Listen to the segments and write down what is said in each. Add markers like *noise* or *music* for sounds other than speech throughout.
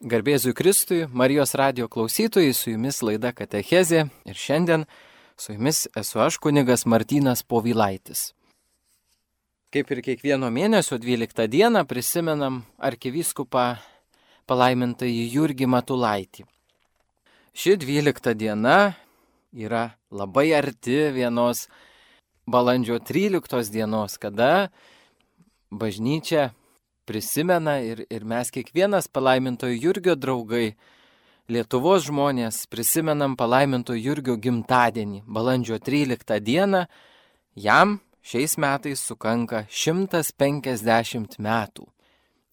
Garbėzui Kristui, Marijos radio klausytojai, su jumis laida Katechezė ir šiandien su jumis esu aš kunigas Martynas Povilaitis. Kaip ir kiekvieno mėnesio 12 dieną prisimenam arkivyskupą palaimintąjį Jurgį Matulaitį. Ši 12 diena yra labai arti vienos balandžio 13 dienos, kada bažnyčia prisimena ir, ir mes kiekvienas palaimintojo Jurgio draugai, Lietuvos žmonės prisimenam palaimintojo Jurgio gimtadienį, balandžio 13 dieną, jam šiais metais sukanka 150 metų.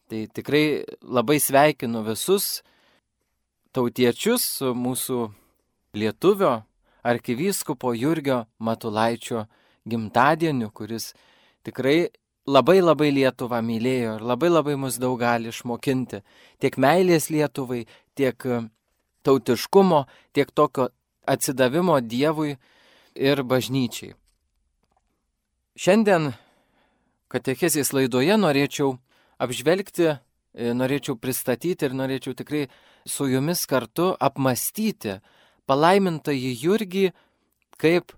Tai tikrai labai sveikinu visus tautiečius su mūsų lietuvio arkivyskupo Jurgio Matulaičio gimtadieniu, kuris tikrai labai labai Lietuvą mylėjo ir labai labai mus daug gali išmokinti. Tiek meilės Lietuvai, tiek e, tautiškumo, tiek tokio atsidavimo Dievui ir bažnyčiai. Šiandien katechezės laidoje norėčiau apžvelgti, e, norėčiau pristatyti ir norėčiau tikrai su jumis kartu apmastyti palaimintąjį Jurgį kaip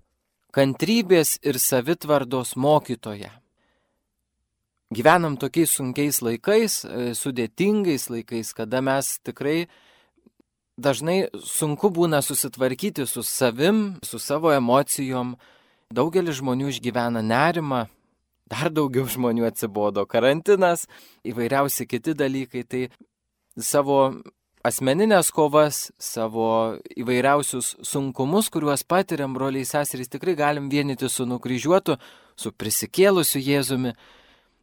kantrybės ir savitvardos mokytoją gyvenam tokiais sunkiais laikais, e, sudėtingais laikais, kada mes tikrai dažnai sunku būna susitvarkyti su savim, su savo emocijom. Daugelis žmonių išgyvena nerimą, dar daugiau žmonių atsibodo karantinas, įvairiausi kiti dalykai. Tai savo asmeninės kovas, savo įvairiausius sunkumus, kuriuos patiriam broliai seserys, tikrai galim vienyti su nukryžiuotu, su prisikėlusiu Jėzumi.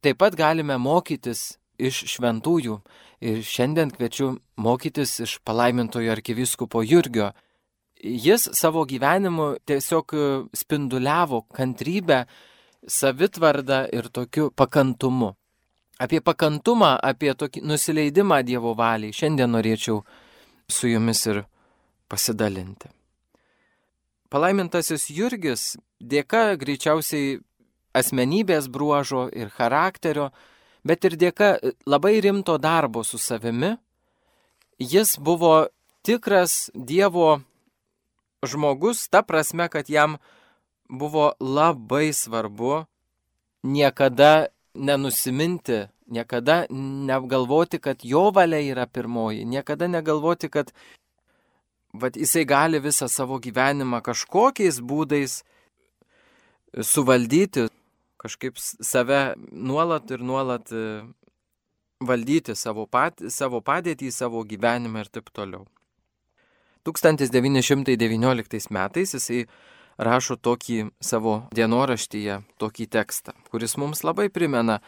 Taip pat galime mokytis iš šventųjų ir šiandien kviečiu mokytis iš palaimintojo arkiviskupo Jurgio. Jis savo gyvenimu tiesiog spinduliavo kantrybę, savitvardą ir tokiu pakantumu. Apie pakantumą, apie tokį nusileidimą Dievo valiai šiandien norėčiau su jumis ir pasidalinti. Palaimintasis Jurgis dėka greičiausiai asmenybės bruožo ir charakterio, bet ir dėka labai rimto darbo su savimi, jis buvo tikras Dievo žmogus, ta prasme, kad jam buvo labai svarbu niekada nenusiminti, niekada negalvoti, kad jo valia yra pirmoji, niekada negalvoti, kad vat, jisai gali visą savo gyvenimą kažkokiais būdais suvaldyti, kažkaip save nuolat ir nuolat e, valdyti savo, pat, savo padėtį, savo gyvenimą ir taip toliau. 1919 metais jisai rašo tokį savo dienoraštyje, tokį tekstą, kuris mums labai primena,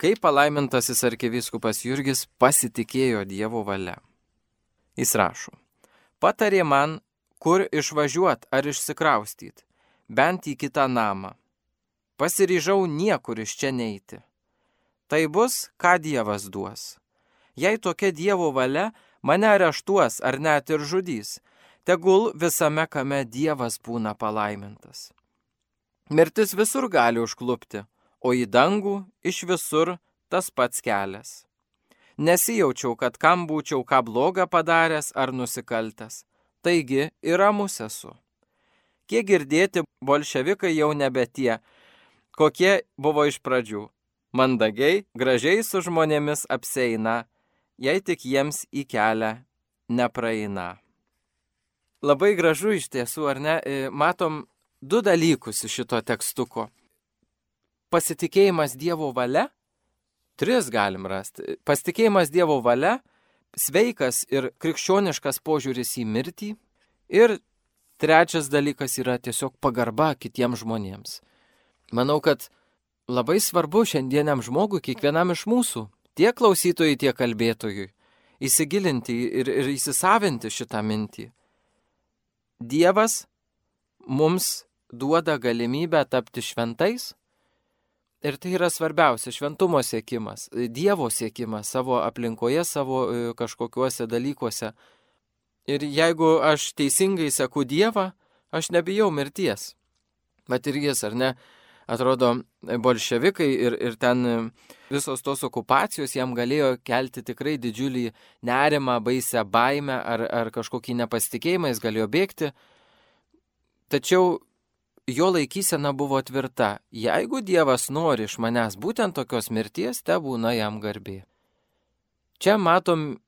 kaip palaimintasis arkivyskupas Jurgis pasitikėjo Dievo valia. Jis rašo, patarė man, kur išvažiuot ar išsikraustyt, bent į kitą namą, pasiryžau niekur iš čia neiti. Tai bus, ką Dievas duos. Jei tokia Dievo valia, mane areštuos ar net ir žudys, tegul visame kame Dievas būna palaimintas. Mirtis visur gali užklupti, o į dangų iš visur tas pats kelias. Nesijaučiau, kad kam būčiau ką blogą padaręs ar nusikaltęs. Taigi ir ramus esu. Kiek girdėti, bolševikai jau nebe tie, kokie buvo iš pradžių. Mandagiai, gražiai su žmonėmis apseina, jei tik jiems į kelią nepraeina. Labai gražu iš tiesų, ar ne? E, matom du dalykus iš šito tekstuko. Pasitikėjimas Dievo valia, tris galim rasti. Pasitikėjimas Dievo valia, sveikas ir krikščioniškas požiūris į mirtį ir trečias dalykas yra tiesiog pagarba kitiems žmonėms. Manau, kad labai svarbu šiandieniam žmogui, kiekvienam iš mūsų, tiek klausytojui, tiek kalbėtojui, įsigilinti ir, ir įsisavinti šitą mintį. Dievas mums duoda galimybę tapti šventais ir tai yra svarbiausia - šventumo siekimas, Dievo siekimas savo aplinkoje, savo e, kažkokiuose dalykuose. Ir jeigu aš teisingai seku Dievą, aš nebijau mirties. Bet ir jis, ar ne, atrodo, bolševikai ir, ir ten visos tos okupacijos jam galėjo kelti tikrai didžiulį nerimą, baisę baimę ar, ar kažkokį nepasitikėjimą, jis galėjo bėgti. Tačiau jo laikysena buvo tvirta. Jeigu Dievas nori iš manęs būtent tokios mirties, te būna jam garbė. Čia matom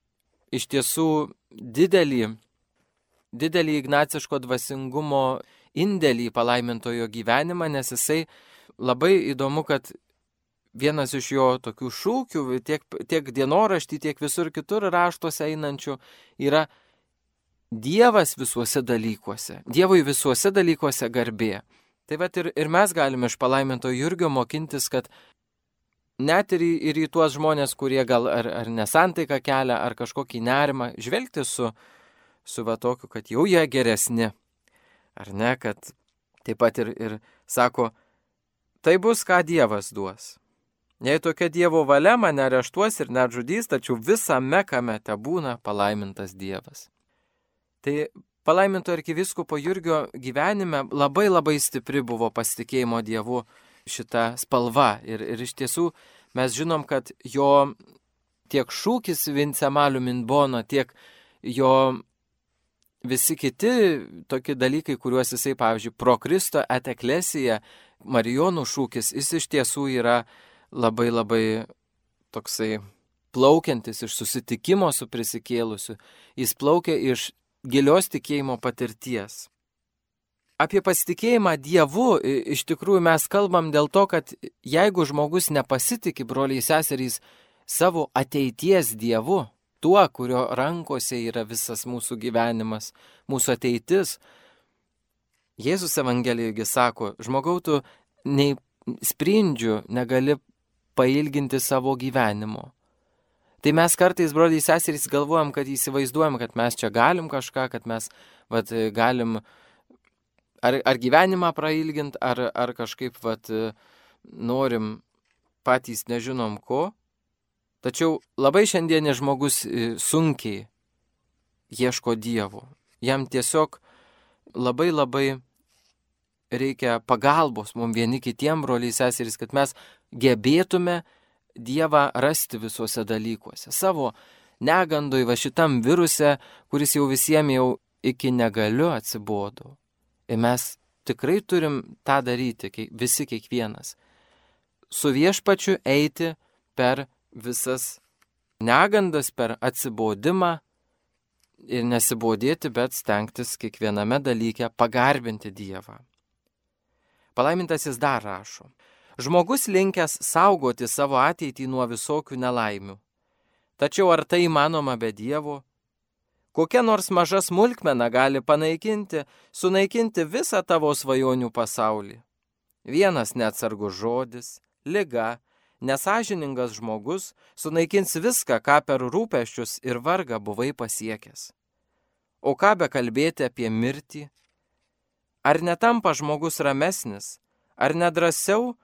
iš tiesų didelį, didelį ignaciško dvasingumo indėlį į palaimintojo gyvenimą, nes jisai labai įdomu, kad vienas iš jo tokių šūkių, tiek, tiek dienoraštį, tiek visur kitur raštuose einančių, yra Dievas visuose dalykuose. Dievui visuose dalykuose garbė. Tai vad ir, ir mes galime iš palaiminto Jurgio mokintis, kad net ir į, ir į tuos žmonės, kurie gal ar, ar nesantaiką kelia, ar kažkokį nerimą, žvelgti su, su va tokiu, kad jau jie geresni. Ar ne, kad taip pat ir, ir sako, tai bus, ką Dievas duos. Jei tokia Dievo valia mane areštuos ir net žudys, tačiau visame kame te būna palaimintas Dievas. Tai palaiminto arkiviskopo Jurgio gyvenime labai labai stipri buvo pasitikėjimo Dievu šita spalva. Ir, ir iš tiesų mes žinom, kad jo tiek šūkis Vincemaliu Minbono, tiek jo visi kiti tokie dalykai, kuriuos jisai, pavyzdžiui, pro Kristo eteklesiją, Marijonų šūkis, jis iš tiesų yra labai labai toksai plaukiantis iš susitikimo su prisikėlusiu, jis plaukia iš gilios tikėjimo patirties. Apie pasitikėjimą Dievu iš tikrųjų mes kalbam dėl to, kad jeigu žmogus nepasitikė, broliai seserys, savo ateities Dievu, tuo, kurio rankose yra visas mūsų gyvenimas, mūsų ateitis, Jėzus Evangelijoje sako, žmogau, tu nei sprindžių negali pailginti savo gyvenimo. Tai mes kartais, broliai seserys, galvojam, kad įsivaizduojam, kad mes čia galim kažką, kad mes vat, galim ar, ar gyvenimą prailginti, ar, ar kažkaip vat, norim patys nežinom ko. Tačiau labai šiandienė žmogus e, sunkiai ieško Dievo. Jam tiesiog labai labai reikia pagalbos mums vieni kitiem, broliai seserys, kad mes gebėtume Dievą rasti visuose dalykuose. Savo negandoj va šitam viruse, kuris jau visiems jau iki negaliu atsibodo. Ir mes tikrai turim tą daryti, visi kiekvienas. Su viešpačiu eiti per visas negandas, per atsibodimą ir nesibodėti, bet stengtis kiekviename dalyke pagarbinti Dievą. Palaimintasis dar rašo. Žmogus linkęs saugoti savo ateitį nuo visokių nelaimių. Tačiau ar tai įmanoma be Dievo? Kokia nors maža smulkmena gali panaikinti, sunaikinti visą tavo svajonių pasaulį. Vienas neatsargus žodis, lyga, nesažiningas žmogus sunaikins viską, ką per rūpeščius ir vargą buvai pasiekęs. O ką be kalbėti apie mirtį, Ar netampa žmogus ramesnis, ar nedrasiau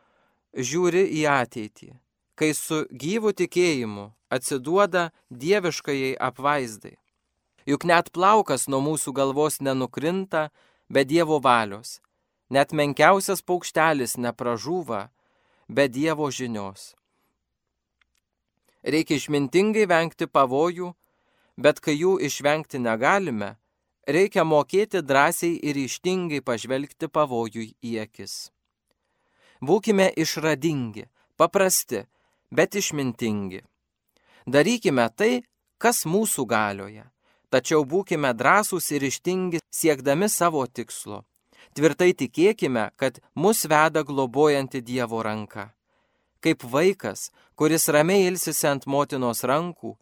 žiūri į ateitį, kai su gyvu tikėjimu atsiduoda dieviškajai apvaizdai. Juk net plaukas nuo mūsų galvos nenukrinta be Dievo valios, net menkiausias paukštelis nepražūva be Dievo žinios. Reikia išmintingai vengti pavojų, bet kai jų išvengti negalime, reikia mokėti drąsiai ir ištingai pažvelgti pavojui į akis. Būkime išradingi, paprasti, bet išmintingi. Darykime tai, kas mūsų galioje, tačiau būkime drąsūs ir ištingi siekdami savo tikslo. Tvirtai tikėkime, kad mus veda globojanti Dievo ranka. Kaip vaikas, kuris ramiai ilsisi ant motinos rankų,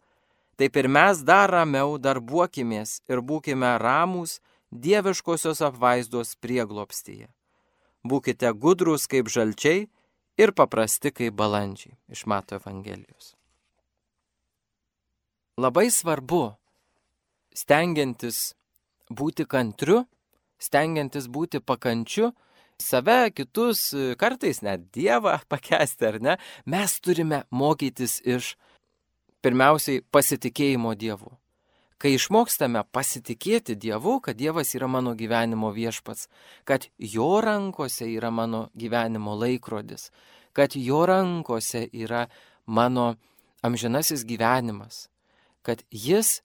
taip ir mes dar ramiau darbuokimės ir būkime ramūs dieviškosios apvaizdos prieglopstyje. Būkite gudrus kaip žalčiai ir paprasti kaip balandžiai iš Mato Evangelijos. Labai svarbu, stengiantis būti kantriu, stengiantis būti pakančiu, save, kitus, kartais net Dievą *laughs* pakesti ar ne, mes turime mokytis iš pirmiausiai pasitikėjimo Dievu. kai išmokstame pasitikėti Dievu, kad Dievas yra mano gyvenimo viešpats, kad Jo rankose yra mano gyvenimo laikrodis, kad Jo rankose yra mano amžinasis gyvenimas, kad Jis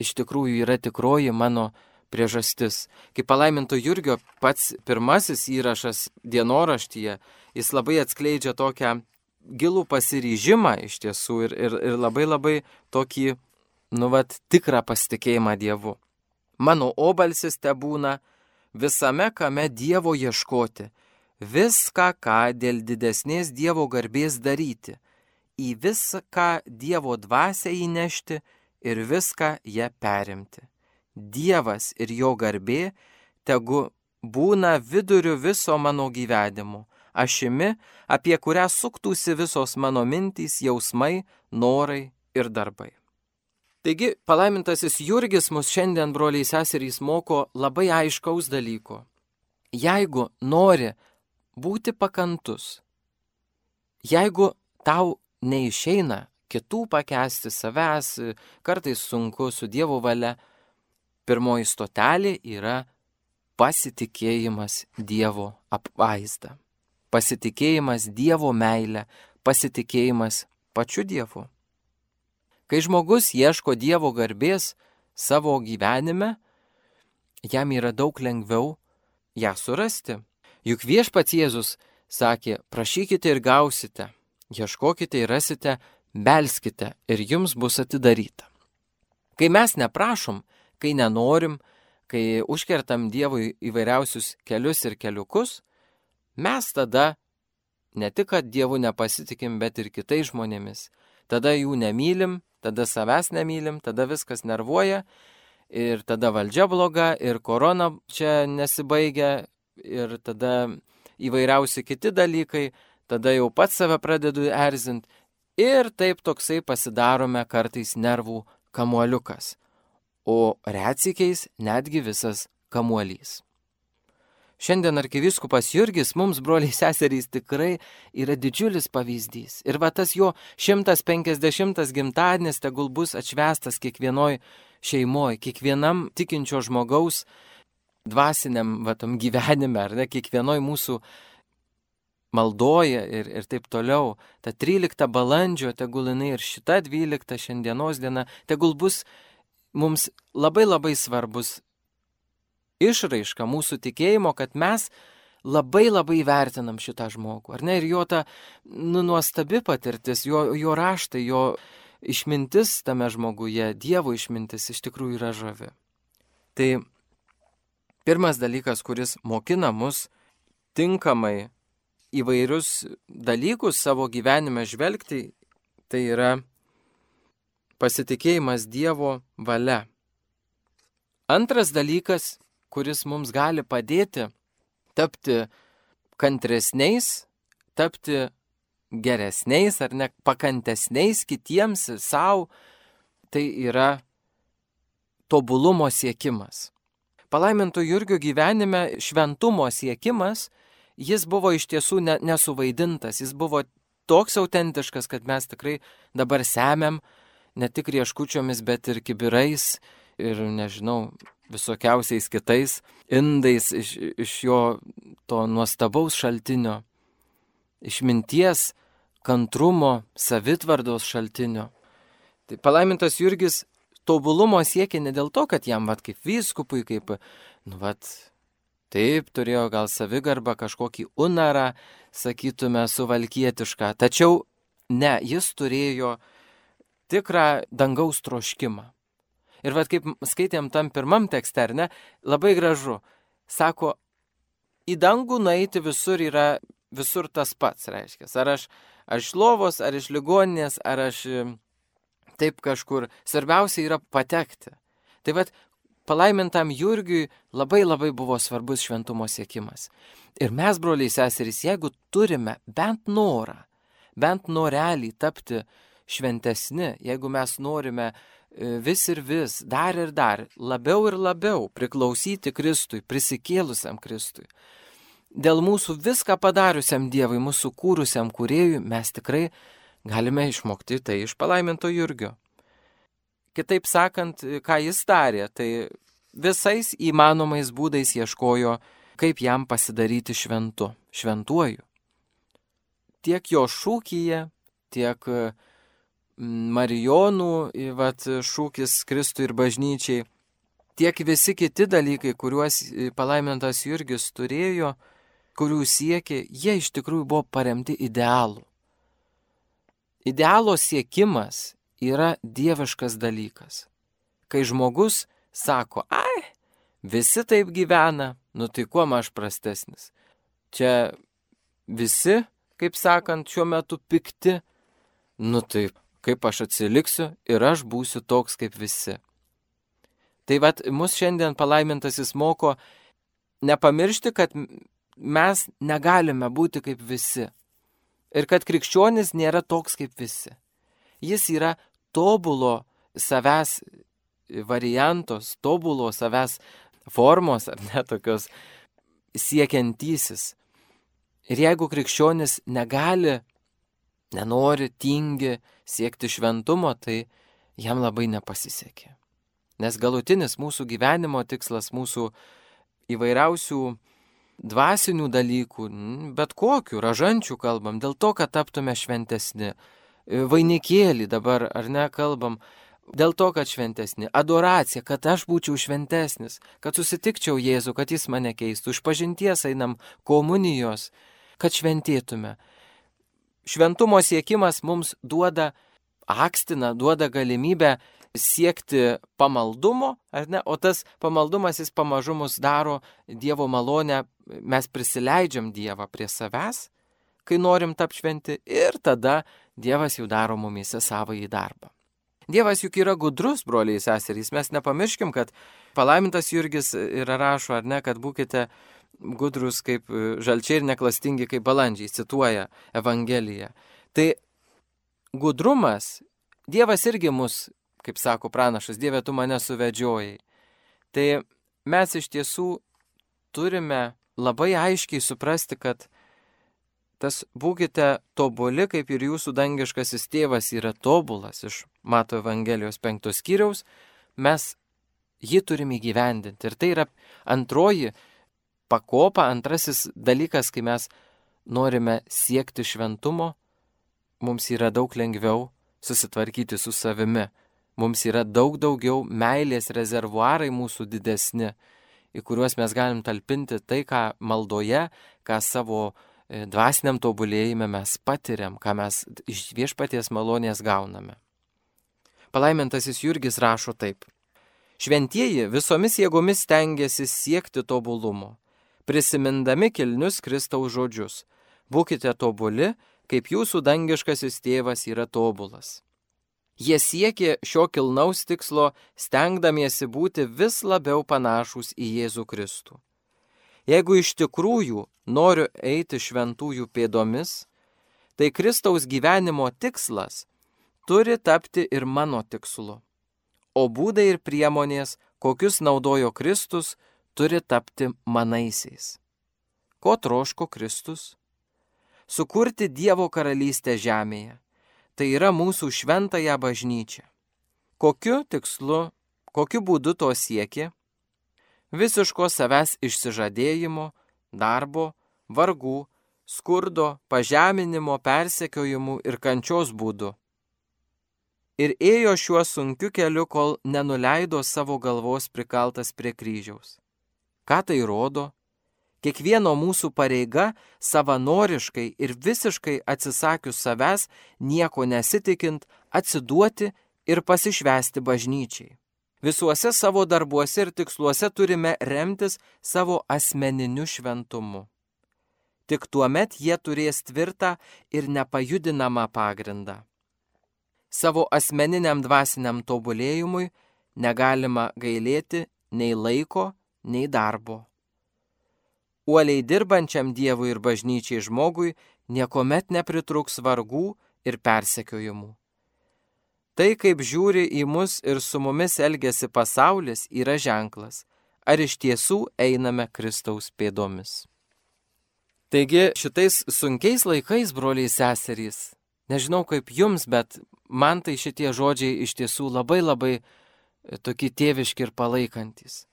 iš tikrųjų yra tikroji mano priežastis. Kaip palaiminto Jurgio pats pirmasis įrašas dienoraštyje, jis labai atskleidžia tokią gilų pasiryžimą iš tiesų ir, ir, ir labai labai tokį, nu, vat, tikrą pasitikėjimą Dievu. Mano obalsis te būna visame, kame Dievo ieškoti, viską, ką dėl didesnės Dievo garbės daryti, į viską Dievo dvasę įnešti ir viską ją perimti. Dievas ir jo garbė tegu būna viduriu viso mano gyvenimo, ašimi, apie kurią suktųsi visos mano mintys, jausmai, norai ir darbai. Taigi, palaimintasis Jurgis mus šiandien, broliai seserys, moko labai aiškaus dalyko. Jeigu nori būti pakantus, jeigu tau neišeina kitų pakesti savęs, kartais sunku su Dievo valia, pirmoji stotelė yra pasitikėjimas Dievo apvaizda pasitikėjimas Dievo meilė, pasitikėjimas pačiu Dievu. Kai žmogus ieško Dievo garbės savo gyvenime, jam yra daug lengviau ją surasti. Juk viešpats Jėzus sakė, prašykite ir gausite, ieškokite ir rasite, belskite ir jums bus atidaryta. Kai mes neprašom, kai nenorim, kai užkertam Dievui įvairiausius kelius ir keliukus, mes tada ne tik, kad Dievu nepasitikim, bet ir kitais žmonėmis. Tada jų nemylim, tada savęs nemylim, tada viskas nervuoja ir tada valdžia bloga ir korona čia nesibaigia ir tada įvairiausi kiti dalykai, tada jau pats save pradedu erzint ir taip toksai pasidarome kartais nervų kamuoliukas, o retsikiais netgi visas kamuolys. Šiandien arkivyskupas Jurgis mums, broliai seserys, tikrai yra didžiulis pavyzdys. Ir va tas jo 150 gimtadienis tegul bus atšvestas kiekvienoj šeimoje, kiekvienam tikinčio žmogaus dvasiniam vatom gyvenime, ar ne, kiekvienoj mūsų maldoja ir, ir taip toliau. Ta 13 balandžio, tegul jinai ir šita 12 šiandienos diena, tegul bus mums labai labai svarbus išraiška mūsų tikėjimo, kad mes labai labai vertinam šitą žmogų. Ar ne? Ir jo ta nu, nuostabi patirtis, jo, jo raštai, jo išmintis tame žmoguje, Dievo išmintis iš tikrųjų yra žavi. Tai pirmas dalykas, kuris mokina mus tinkamai įvairius dalykus savo gyvenime žvelgti, tai yra pasitikėjimas Dievo valia. Antras dalykas kuris mums gali padėti tapti kantresniais, tapti geresniais ar ne pakantesniais kitiems ir savo, tai yra tobulumo siekimas. Palaiminto Jurgio gyvenime šventumo siekimas, jis buvo iš tiesų ne, nesuvaidintas, jis buvo toks autentiškas, kad mes tikrai dabar semiam ne tik rieškučiomis, bet ir kibirais ir, nežinau, visokiausiais kitais indais iš, iš jo to nuostabaus šaltinio, išminties, kantrumo, savitvardos šaltinio. Tai palaimintas Jurgis tobulumo siekia ne dėl to, kad jam, vad, kaip vyskupui, kaip, nu, vad, taip, turėjo gal savigarbą, kažkokį unarą, sakytume, suvalkietišką, tačiau ne, jis turėjo tikrą dangaus troškimą. Ir vad kaip skaitėm tam pirmam tekste, ar ne, labai gražu. Sako, į dangų nueiti visur yra visur tas pats, reiškia. Ar aš, ar iš lovos, ar iš ligoninės, ar aš taip kažkur. Svarbiausia yra patekti. Tai vad, palaimintam Jurgiui labai labai buvo svarbus šventumo siekimas. Ir mes, broliai seserys, jeigu turime bent norą, bent norelį tapti šventesni, jeigu mes norime E, vis ir vis, dar ir dar, labiau ir labiau priklausyti Kristui, prisikėlusiam Kristui. Dėl mūsų viską padariusiam Dievui, mūsų kūrusiam kuriejui, mes tikrai galime išmokti tai iš palaiminto Jurgio. Kitaip sakant, ką jis darė, tai visais įmanomais būdais ieškojo, kaip jam pasidaryti šventu, šventuoju. Tiek jo šūkyje, tiek Marijonų vat, šūkis Kristui ir bažnyčiai, tiek visi kiti dalykai, kuriuos palaimintas Jurgis turėjo, kurių siekė, jie iš tikrųjų buvo paremti idealų. Idealo siekimas yra dieviškas dalykas. Kai žmogus sako, ai, visi taip gyvena, nu tai kuo aš prastesnis. Čia visi, kaip sakant, šiuo metu pikti, nu taip, kaip aš atsiliksiu ir aš būsiu toks kaip visi. Tai vad, mus šiandien palaimintasis moko nepamiršti, kad mes negalime būti kaip visi. Ir kad krikščionis nėra toks kaip visi. Jis yra tobulo savęs variantos, tobulo savęs formos, ar ne tokios siekiantysis. Ir jeigu krikščionis negali, nenori, tingi siekti šventumo, tai jam labai nepasisekė. Nes galutinis mūsų gyvenimo tikslas, mūsų įvairiausių dvasinių dalykų, bet kokių, ražančių kalbam, dėl to, kad taptume šventesni. Vainikėlį dabar, ar ne, kalbam, dėl to, kad šventesni. Adoracija, kad aš būčiau šventesnis, kad susitikčiau Jėzų, kad jis mane keistų. Iš pažinties einam komunijos, kad šventėtume. Šventumo siekimas mums duoda akstina, duoda galimybę siekti pamaldumo, ar ne? O tas pamaldumas jis pamažu mus daro Dievo malonę, mes prisileidžiam Dievą prie savęs, kai norim tapti šventi ir tada Dievas jau daro mumise savo į darbą. Dievas juk yra gudrus, broliai seserys, mes nepamirškim, kad palaimintas Jurgis yra rašo, ar ne, kad būkite gudrus kaip žalčiai ir neklastingi kaip balandžiai, cituoja Evangeliją. Tai gudrumas, Dievas irgi mus kaip sako pranašas, Dieve, tu mane suvedžiojai. Tai mes iš tiesų turime labai aiškiai suprasti, kad tas būkite tobuli, kaip ir jūsų dangiškasis tėvas yra tobulas iš Mato Evangelijos penktos skyriaus, mes jį turime įgyvendinti. Ir tai yra antroji pakopa, antrasis dalykas, kai mes norime siekti šventumo, mums yra daug lengviau susitvarkyti su savimi, mums yra daug daugiau meilės rezervuarai mūsų didesni, į kuriuos mes galim talpinti tai, ką maldoje, ką savo e, dvasiniam tobulėjime mes patiriam, ką mes iš viešpaties malonės gauname. Palaimintasis Jurgis rašo taip. Šventieji visomis jėgomis tengiasi siekti tobulumo, prisimindami kilnius Kristaus žodžius. Būkite tobuli, kaip jūsų dangiškasis tėvas yra tobulas. Jie siekė šio kilnaus tikslo, stengdamiesi būti vis labiau panašus į Jėzų Kristų. Jeigu iš tikrųjų noriu eiti šventųjų pėdomis, tai Kristaus gyvenimo tikslas turi tapti ir mano tikslu. O būdai ir priemonės, kokius naudojo Kristus, turi tapti manaisiais. Ko troško Kristus? Sukurti Dievo karalystę žemėje tai yra mūsų šventąją bažnyčią. Kokiu tikslu, kokiu būdu to sieki? Visiško savęs išsižadėjimo, darbo, vargų, skurdo, pažeminimo, persekiojimų ir kančios būdu. Ir ėjo šiuo sunkiu keliu, kol nenuleido savo galvos prikaltas prie kryžiaus. Ką tai rodo? Kiekvieno mūsų pareiga savanoriškai ir visiškai atsisakius savęs, nieko nesitikint, atsiduoti ir pasišvesti bažnyčiai. Visuose savo darbuose ir tiksluose turime remtis savo asmeniniu šventumu. Tik tuo met jie turės tvirtą ir nepajudinamą pagrindą. Savo asmeniniam dvasiniam tobulėjimui negalima gailėti nei laiko, nei darbo uoliai dirbančiam Dievui ir bažnyčiai žmogui niekuomet nepritruks vargų ir persekiojimų. Tai, kaip žiūri į mus ir su mumis elgesi pasaulis, yra ženklas, ar iš tiesų einame Kristaus pėdomis. Taigi šitais sunkiais laikais, broliai seserys, Nežinau kaip jums, bet man tai šitie žodžiai iš tiesų labai labai tokie tėviški ir palaikantis.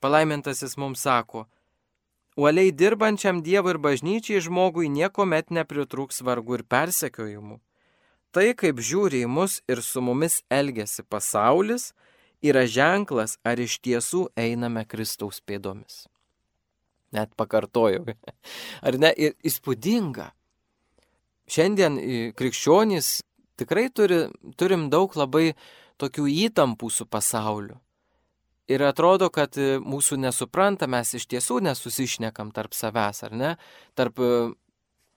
Palaimintasis mums sako, uoliai dirbančiam Dievui ir bažnyčiai žmogui nieko met nepritrūks vargų ir persekiojimų. Tai, kaip žiūri į mus ir su mumis elgesi pasaulis, yra ženklas, ar iš tiesų einame Kristaus pėdomis. Net pakartojau. *laughs* Ar ne? Ir įspūdinga. Šiandien krikščionys tikrai turi, turim daug labai tokių įtampų su pasauliu. Ir atrodo, kad mūsų nesupranta, mes iš tiesų nesusišnekam tarp savęs, ar ne? Tarp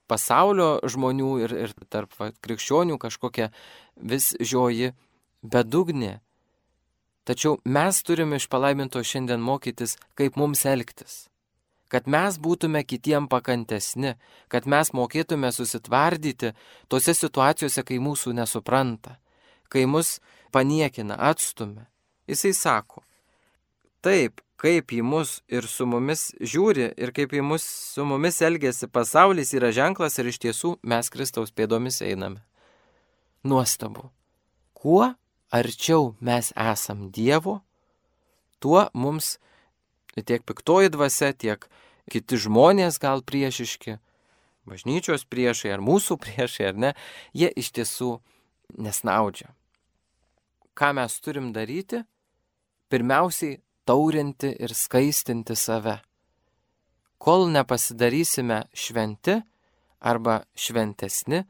pasaulio žmonių ir, ir tarp va, krikščionių kažkokia vis žioji bedugnė. Tačiau mes turime iš palaiminto šiandien mokytis, kaip mums elgtis kad mes būtume kitiem pakantesni, kad mes mokėtume susitvardyti tose situacijose, kai mūsų nesupranta, kai mus paniekina, atstumia. Jisai sako, taip, kaip į mus ir su mumis žiūri ir kaip į mus su mumis elgesi pasaulis yra ženklas ir iš tiesų mes Kristaus pėdomis einame. Nuostabu. Kuo arčiau mes esam Dievo, tuo mums tiek piktoji dvasia, tiek kiti žmonės gal priešiški, bažnyčios priešai ar mūsų *laughs* priešai ar ne, jie iš tiesų nesnaudžia. Ką mes turim daryti? Pirmiausiai taurinti ir skaistinti save. Kol nepasidarysime šventi arba šventesni,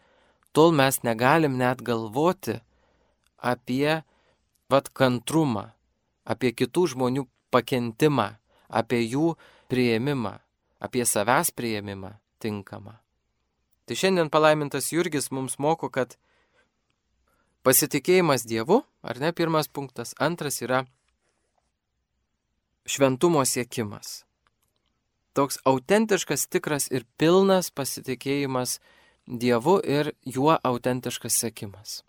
tol mes negalim net galvoti apie vat kantrumą, apie kitų žmonių pakentimą, apie jų prieimimą, apie savęs prieimimą tinkamą. Tai šiandien palaimintas Jurgis mums moko, kad pasitikėjimas Dievu, ar ne pirmas punktas, antras yra šventumo siekimas. Toks autentiškas, tikras ir pilnas pasitikėjimas Dievu ir juo autentiškas sėkimas.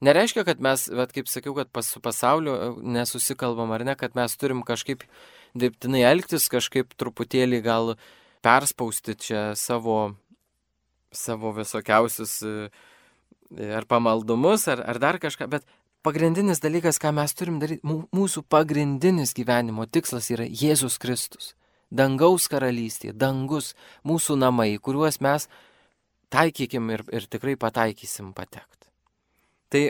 Nereiškia, kad mes, bet kaip sakiau, kad pas, su pasauliu e, nesusikalbam ar ne, kad mes turim kažkaip dirbtinai elgtis, kažkaip truputėlį gal perspausti čia savo, savo visokiausius e, ar pamaldumus, ar, ar dar kažką, bet pagrindinis dalykas, ką mes turim daryti, mūsų pagrindinis gyvenimo tikslas yra Jėzus Kristus. Dangaus karalystė, dangus, mūsų namai, kuriuos mes taikykim ir, ir tikrai pataikysim patekti. Tai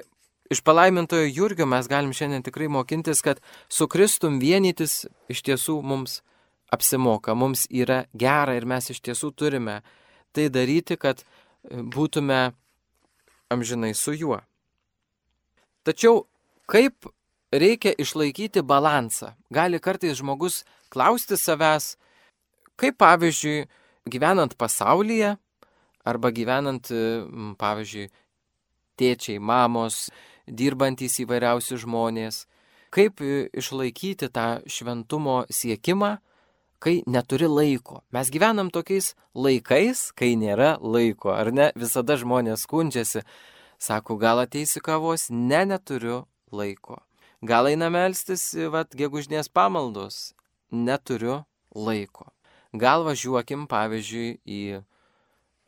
iš palaimintojo Jurgio mes galim šiandien tikrai mokintis, kad su Kristum vienytis iš tiesų mums apsimoka, mums yra gera ir mes iš tiesų turime tai daryti, kad e, būtume amžinai su juo. Tačiau kaip reikia išlaikyti balansą? Gali kartais žmogus klausti savęs, kaip pavyzdžiui, gyvenant pasaulyje arba gyvenant, pavyzdžiui, tėčiai, mamos, dirbantys įvairiausi žmonės. Kaip išlaikyti tą šventumo siekimą, kai neturi laiko. Mes gyvenam tokiais laikais, kai nėra laiko, ar ne? Visada žmonės skundžiasi. Sako, gal ateisi kavos? Ne, neturiu laiko. Gal einame melstis, vad, gegužnės pamaldos? Neturiu laiko. Gal važiuokim, pavyzdžiui, į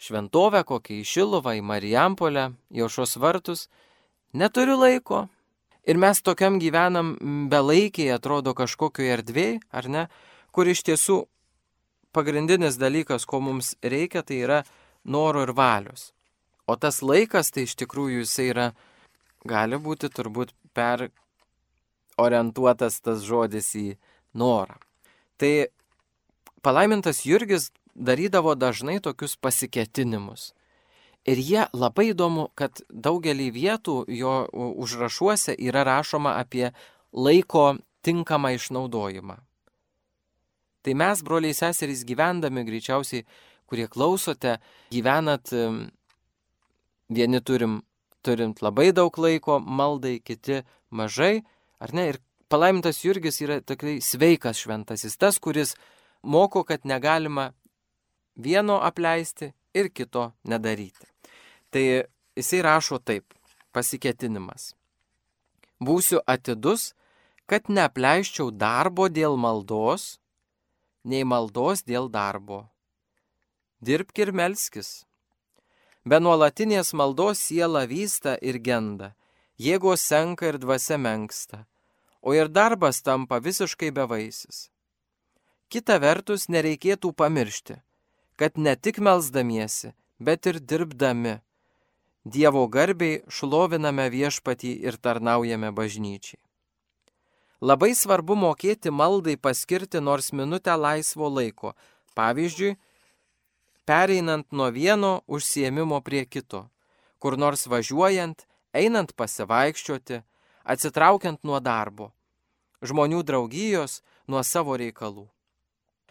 šventovę, kokią į Šiluvą, į Marijampolę, į Ošos vartus, neturiu laiko. Ir mes tokiam gyvenam belaikiai, atrodo kažkokioje erdvėje, ar ne, kur iš tiesų pagrindinis dalykas, ko mums reikia, tai yra noro ir valios. O tas laikas, tai iš tikrųjų jisai yra, gali būti turbūt per orientuotas tas žodis į norą. Tai palaimintas Jurgis darydavo dažnai tokius pasiketinimus. Ir jie labai įdomu, kad daugelį vietų jo užrašuose yra rašoma apie laiko tinkamą išnaudojimą. Tai mes, broliai seserys, gyvendami greičiausiai, kurie klausote, gyvenat, vieni turim, turint labai daug laiko maldai, kiti mažai, ar ne? Ir palaimintas Jurgis yra tikrai sveikas šventasis, tas, kuris moko, kad negalima vieno apleisti ir kito nedaryti. Tai jisai rašo taip, pasiketinimas. Būsiu atidus, kad neapleiščiau darbo dėl maldos, nei maldos dėl darbo. Dirbk ir melskis. Be nuolatinės maldos siela vysta ir genda, jėgos senka ir dvasia menksta, o ir darbas tampa visiškai bevaisis. Kita vertus, nereikėtų pamiršti, kad ne tik melzdamiesi, bet ir dirbdami Dievo garbiai šloviname viešpatį ir tarnaujame bažnyčiai. Labai svarbu mokėti maldai paskirti nors minutę laisvo laiko, pavyzdžiui, pereinant nuo vieno užsiemimo prie kito, kur nors važiuojant, einant pasivaikščioti, atsitraukiant nuo darbo, žmonių draugijos, nuo savo reikalų.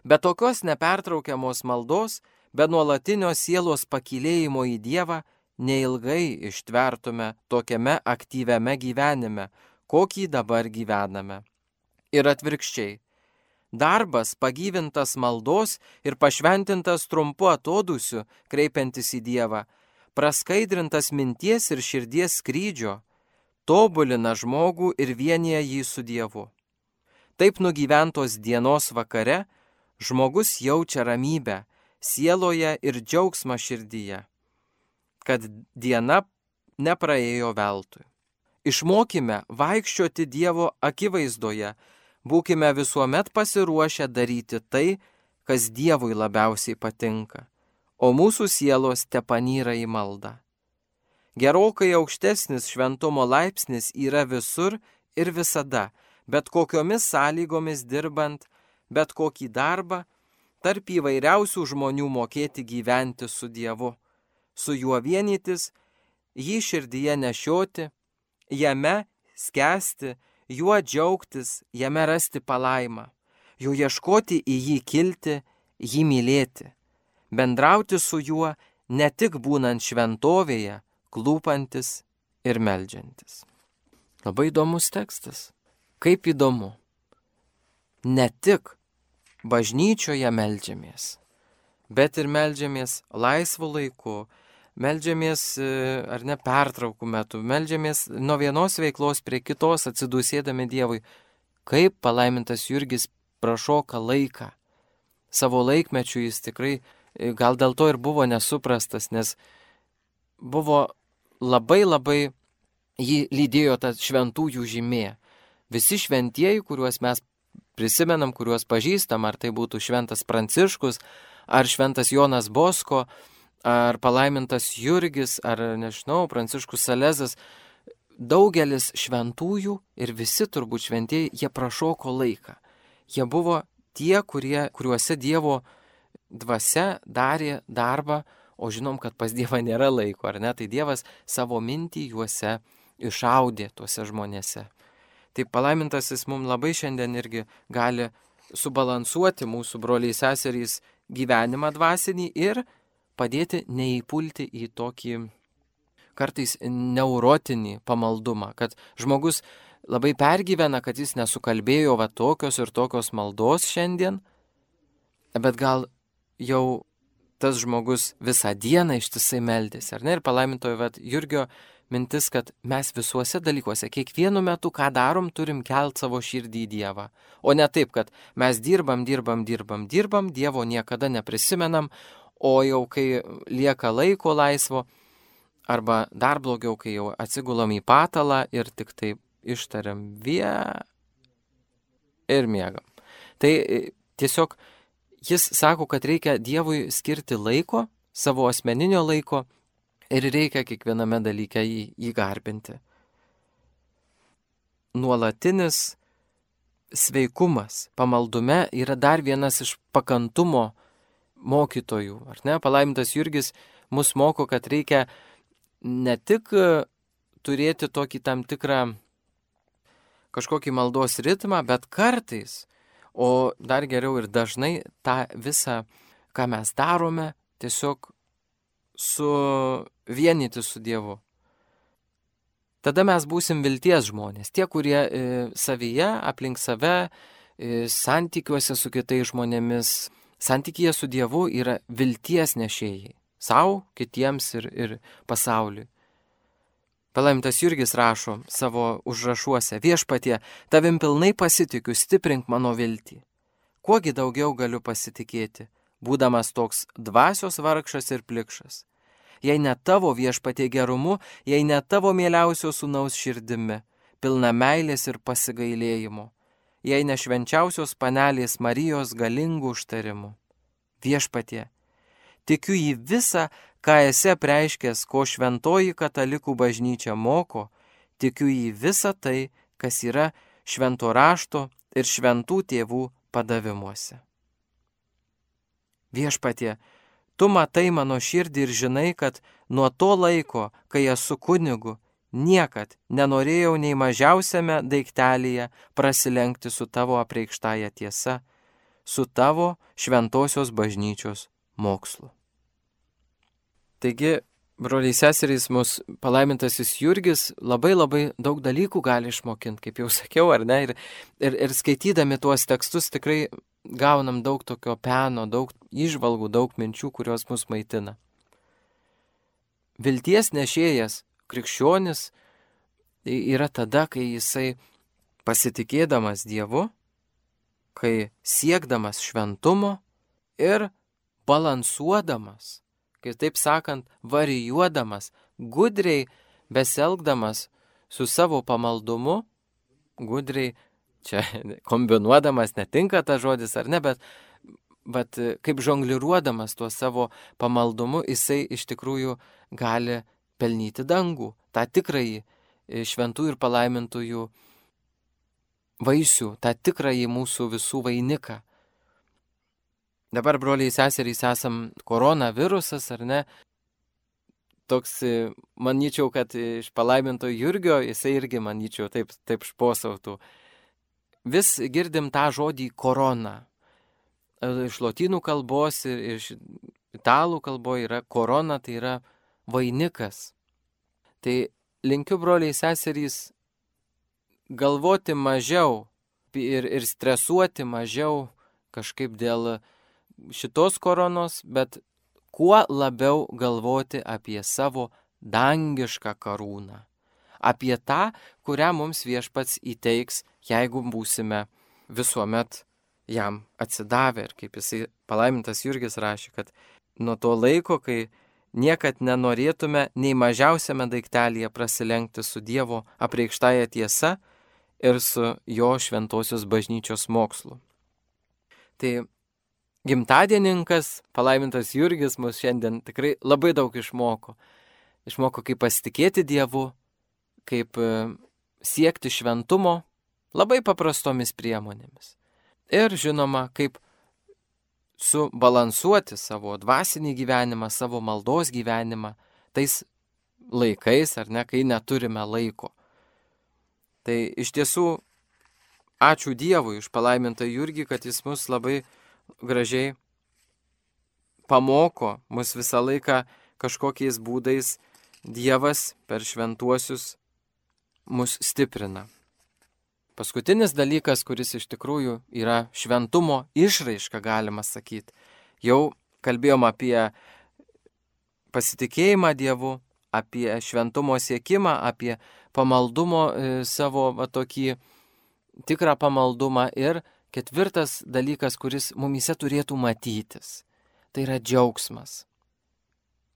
Be tokios nepertraukiamos maldos, be nuolatinio sielos pakilėjimo į Dievą, neilgai ištvertume tokiame aktyviame gyvenime, kokį dabar gyvename. Ir atvirkščiai. Darbas pagyvintas maldos ir pašventintas trumpu atodusiu, kreipiantis į Dievą, praskaidrintas minties ir širdies skrydžio, tobulina žmogų ir vienyje jį su Dievu. Taip nugyventos dienos vakare žmogus jaučia ramybę sieloje ir džiaugsmą širdyje kad diena nepraėjo veltui. Išmokime vaikščioti Dievo akivaizdoje, būkime visuomet pasiruošę daryti tai, kas Dievui labiausiai patinka, o mūsų sielos te panyra į maldą. Gerokai aukštesnis šventumo laipsnis yra visur ir visada, bet kokiomis sąlygomis dirbant, bet kokį darbą, tarp įvairiausių žmonių mokėti gyventi su Dievu su juo vienytis, jį širdyje nešioti, jame skęsti, juo džiaugtis, jame rasti palaimą, jo ieškoti į jį kilti, jį mylėti, bendrauti su juo ne tik būnant šventovėje, klūpantis ir melžiantis. Labai įdomus tekstas. Kaip įdomu. Ne tik bažnyčioje melžiamės, bet ir melžiamės laisvu laiku, Meldžiamės e, ar ne pertraukų metu, meldžiamės nuo vienos veiklos prie kitos atsidusėdami Dievui. Kaip palaimintas Jurgis prašoka laiką. Savo laikmečių jis tikrai e, gal dėl to ir buvo nesuprastas, nes buvo labai labai jį lydėjo ta šventųjų žymė. Visi šventieji, kuriuos mes prisimenam, kuriuos pažįstam, ar tai būtų šventas Pranciškus, ar šventas Jonas Bosko, ar palaimintas Jurgis, ar nežinau, Pranciškus Salezas, daugelis šventųjų ir visi turbūt šventieji, jie prašoko laiką. Jie buvo tie, kurie, kuriuose Dievo dvasia darė darbą, o žinom, kad pas Dievą nėra laiko, ar ne? Tai Dievas savo mintį juose išaudė tuose žmonėse. Tai palaimintasis mums labai šiandien irgi gali subalansuoti mūsų broliai seserys gyvenimą dvasinį ir padėti neįpulti į tokį kartais neurotinį pamaldumą, kad žmogus labai pergyvena, kad jis nesukalbėjo va tokios ir tokios maldos šiandien, bet gal jau tas žmogus visą dieną ištisai meldėsi, ar ne? Ir palaimintojo va Jurgio mintis, kad mes visuose dalykuose, kiekvienu metu, ką darom, turim kelt savo širdį į Dievą. O ne taip, kad mes dirbam, dirbam, dirbam, dirbam, Dievo niekada neprisimenam, o jau kai lieka laiko laisvo, arba dar blogiau, kai jau atsigulam į patalą ir tik tai ištariam vie ir miegam. Tai e, tiesiog jis sako, kad reikia Dievui skirti laiko, savo asmeninio laiko ir reikia kiekviename dalyke jį, jį garbinti. Nuolatinis sveikumas pamaldume yra dar vienas iš pakantumo mokytojų, ar ne? Palaimintas Jurgis mus moko, kad reikia ne tik e, turėti tokį tam tikrą kažkokį maldos ritmą, bet kartais, o dar geriau ir dažnai tą visą, ką mes darome, tiesiog suvienyti su Dievu. Tada mes būsim vilties žmonės, tie, kurie e, savyje, aplink save, e, santykiuose su kitais žmonėmis, Santykėje su Dievu yra vilties nešėjai - savo, kitiems ir, ir pasauliui. Palaimtas Jurgis rašo savo užrašuose, viešpatie, tavim pilnai pasitikiu, stiprink mano viltį. Kuogi daugiau galiu pasitikėti, būdamas toks dvasios vargšas ir plikšas. jei ne tavo viešpatie gerumu, jei ne tavo mieliausio sūnaus širdimi, pilna meilės ir pasigailėjimo, jei ne švenčiausios panelės Marijos galingų užtarimų. Viešpatie, tikiu į visą, ką esi preiškęs, ko šventoji katalikų bažnyčia moko, tikiu į visą tai, kas yra švento rašto ir šventų tėvų padavimuose. Viešpatie, tu matai mano širdį ir žinai, kad nuo to laiko, kai esu kunigu, niekad nenorėjau nei mažiausiame daiktelėje prasilenkti su tavo apreikštąją tiesa, su tavo šventosios bažnyčios mokslu. Taigi, broliai seserys, mūsų palaimintasis Jurgis labai labai daug dalykų gali išmokinti, kaip jau sakiau, ar ne? Ir, ir, ir skaitydami tuos tekstus tikrai gaunam daug tokio peno, daug išvalgų, daug minčių, kurios mus maitina. Vilties nešėjas, krikščionis, yra tada, kai jisai pasitikėdamas Dievu, kai siekdamas šventumo ir balansuodamas kitaip sakant, varijuodamas, gudriai beselgdamas su savo pamaldumu, gudriai, čia kombinuodamas netinka tas žodis ar ne, bet, bet kaip žongliruodamas tuo savo pamaldumu, jisai iš tikrųjų gali pelnyti dangų, tą tikrąjį e, šventų ir palaimintųjų vaisių, tą tikrąjį mūsų visų vainiką. Dabar, broliai seserys, esam koronavirusas, ar ne? Toks, e, manyčiau, kad iš palaiminto Jurgio jisai irgi, manyčiau, taip, taip šposautų. Vis girdim tą žodį korona. E, iš lotynų kalbos ir iš italų kalboje yra korona, tai yra vainikas. Tai linkiu, broliai seserys, galvoti mažiau ir, ir stresuoti mažiau kažkaip dėl šitos koronos, bet kuo labiau galvoti apie savo dangišką karūną. Apie tą, kurią mums viešpats įteiks, jeigu būsime visuomet jam atsidavę. Ir kaip jisai palaimintas Jurgis rašė, kad nuo to laiko, kai niekad nenorėtume nei mažiausiame daiktelėje prasilenkti su Dievo apreikštąją tiesa ir su jo šventosios bažnyčios mokslu. Tai gimtadieninkas, palaimintas Jurgis, mus šiandien tikrai labai daug išmoko. Išmoko, kaip pasitikėti Dievu, kaip e, siekti šventumo labai paprastomis priemonėmis. Ir žinoma, kaip subalansuoti savo dvasinį gyvenimą, savo maldos gyvenimą tais laikais, ar ne, kai neturime laiko. Tai iš tiesų ačiū Dievui už palaimintą Jurgį, kad jis mus labai gražiai pamoko mus visą laiką kažkokiais būdais Dievas per šventuosius mus stiprina. Paskutinis dalykas, kuris iš tikrųjų yra šventumo išraiška, galima sakyti. Jau kalbėjom apie pasitikėjimą Dievu, apie šventumo siekimą, apie pamaldumo e, savo va, tokį tikrą pamaldumą ir Ketvirtas dalykas, kuris mumise turėtų matytis, tai yra džiaugsmas.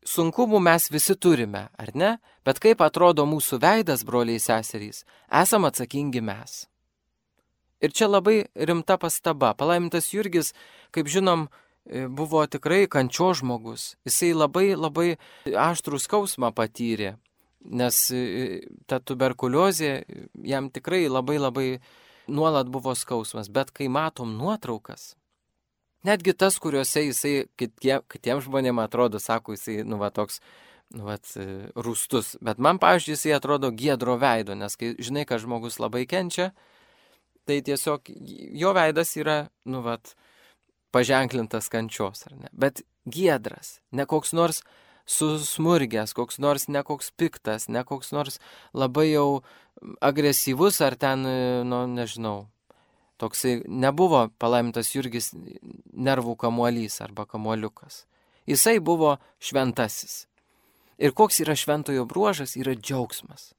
Sunkumų mes visi turime, ar ne? Bet kaip atrodo mūsų veidas, broliai seserys, esam atsakingi mes. Ir čia labai rimta pastaba. Palaimintas Jurgis, kaip žinom, buvo tikrai kančio žmogus. Jisai labai labai aštrų skausmą patyrė, nes ta tuberkuliozė jam tikrai labai labai nuolat buvo skausmas, bet kai matom nuotraukas, netgi tas, kuriuose jisai kitie, kitiems žmonėms atrodo, sako, jisai, nu, va, toks, nu, va, rūstus, bet man, pavyzdžiui, jisai atrodo giedro veido, nes kai žinai, kad žmogus labai kenčia, tai tiesiog jo veidas yra, nu, va, paženklintas kančios, ar ne, bet giedras, ne koks nors susmurgęs, koks nors nekoks piktas, ne koks nors labai jau agresyvus ar ten, nu, nežinau, toksai nebuvo palaimintas Jurgis nervų kamuolys arba kamuoliukas. Jisai buvo šventasis. Ir koks yra šventojo bruožas, yra džiaugsmas.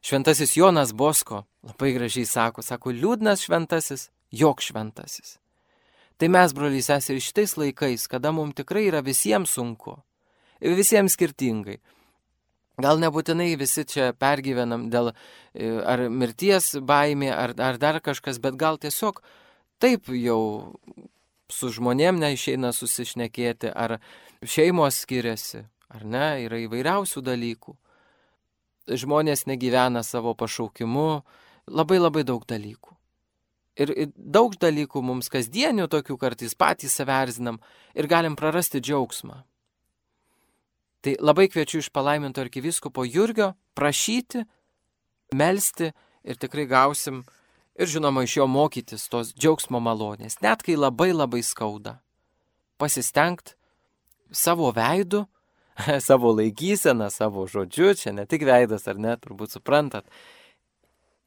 Šventasis Jonas Bosko labai gražiai sako, sako, liūdnas šventasis, jok šventasis. Tai mes, broliai sesė, ir šitais laikais, kada mums tikrai yra visiems sunku, visiems skirtingai. Gal nebūtinai visi čia pergyvenam dėl e, ar mirties baimė, ar, ar dar kažkas, bet gal tiesiog taip jau su žmonėm neišeina susišnekėti, ar šeimos skiriasi, ar ne, yra įvairiausių dalykų. Žmonės negyvena savo pašaukimu, labai labai daug dalykų. Ir, daug dalykų mums kasdienių tokių kartais patys saverzinam ir galim prarasti džiaugsmą. Tai labai kviečiu iš palaiminto arkiviskopo Jurgio prašyti, melstį ir tikrai gausim ir žinoma iš jo mokytis tos džiaugsmo malonės, net kai labai labai skauda. Pasistengt savo veidu, *laughs* savo laikyseną, savo žodžiu, čia ne tik veidas ar ne, turbūt suprantat,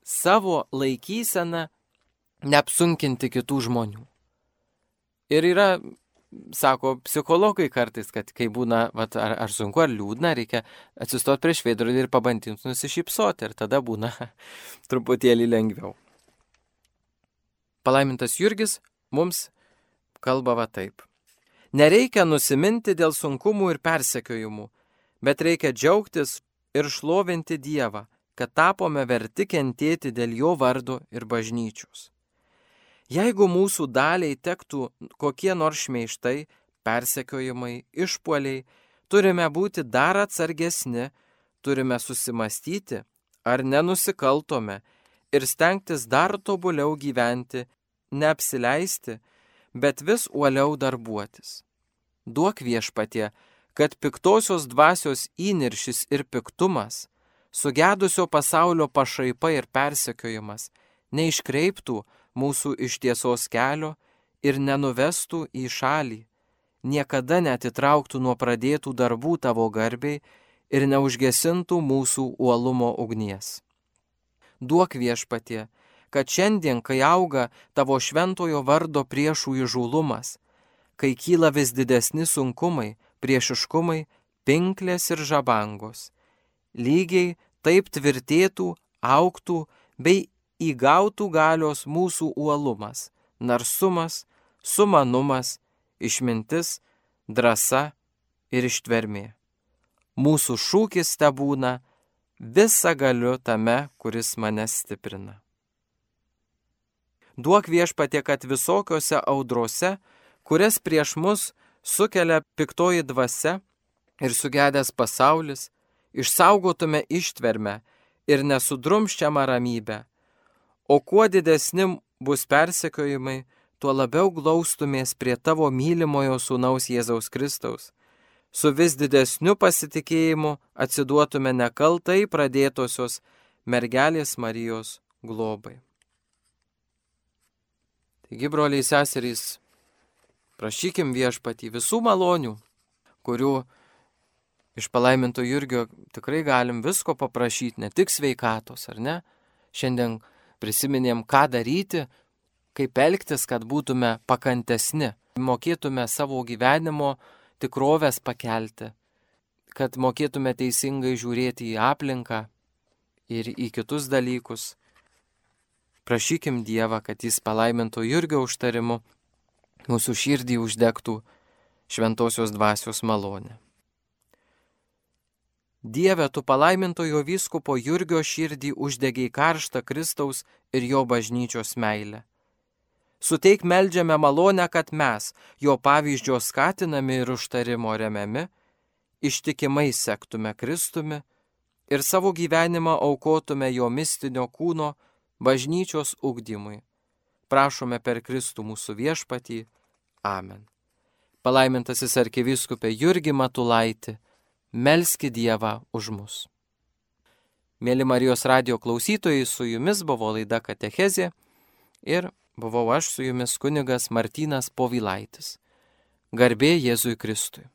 savo laikyseną neapsunkinti kitų žmonių. Ir yra sako psichologai kartais, kad kai būna, vat, ar, ar sunku, ar liūdna, reikia atsistoti prieš veidrodį ir pabandyti nusišypsoti ir tada būna *laughs* truputėlį lengviau. Palaimintas Jurgis mums kalba va taip. Nereikia nusiminti dėl sunkumų ir persekiojimų, bet reikia džiaugtis ir šlovinti Dievą, kad tapome verti kentėti dėl jo vardo ir bažnyčios. Jeigu mūsų daliai tektų kokie nors šmeištai, persekiojimai, išpoliai, turime būti dar atsargesni, turime susimastyti, ar nenusikaltome ir stengtis dar tobuliau gyventi, neapsileisti, bet vis uoliau darbuotis. Duok viešpatie, kad piktosios dvasios įniršis ir piktumas, sugedusio pasaulio pašaipa ir persekiojimas neiškreiptų, mūsų iš tiesos kelio ir nenuvestų į šalį, niekada netitrauktų nuo pradėtų darbų tavo garbiai ir neužgesintų mūsų uolumo ugnies. Duok viešpatie, kad šiandien, kai auga tavo šventojo vardo priešų įžūlumas, kai kyla vis didesni sunkumai, priešiškumai, pinklės ir žabangos, lygiai taip tvirtėtų, auktų bei įgautų galios mūsų uolumas, narsumas, sumanumas, išmintis, drąsa ir ištvermė. Mūsų šūkis te būna visą galiu tame, kuris mane stiprina. Duok viešpatie, kad visokiose audrose, kurias prieš mus sukelia piktoji dvasia ir sugedęs pasaulis, išsaugotume ištvermę ir nesudrumščiamą ramybę O kuo didesni bus persekiojimai, tuo labiau glaustumės prie tavo mylimojo sūnaus Jėzaus Kristaus. Su vis didesniu pasitikėjimu atsiduotume nekaltai pradėtosios mergelės Marijos globai. Taigi, broliai seserys, prašykim viešpatį visų malonių, kurių iš palaiminto Jurgio tikrai galim visko paprašyti, ne tik sveikatos, ar ne? Šiandien prisiminėm, ką daryti, kaip elgtis, kad būtume pakantesni, mokėtume savo gyvenimo tikrovės pakelti, kad mokėtume teisingai žiūrėti į aplinką ir į kitus dalykus. Prašykim Dievą, kad Jis palaimintų Jurgio užtarimu, mūsų širdį uždegtų šventosios dvasios malonę. Dieve, tu palaimintojo vyskupo Jurgio širdį uždegiai karštą Kristaus ir jo bažnyčios meilę. Suteik meldžiame malonę, kad mes, jo pavyzdžio skatinami ir užtarimo remiami, ištikimai sektume Kristumi ir savo gyvenimą aukotume jo mistinio kūno bažnyčios ugdymui. Prašome per Kristų mūsų viešpatį. Amen. Palaimintasis arkiviskupė Jurgi Matulaitį melski Dievą už mus. Mėly Marijos radio klausytojai, su jumis buvo laida Katechezė ir buvau aš su jumis kunigas Martynas Povilaitis. Garbė Jėzui Kristui.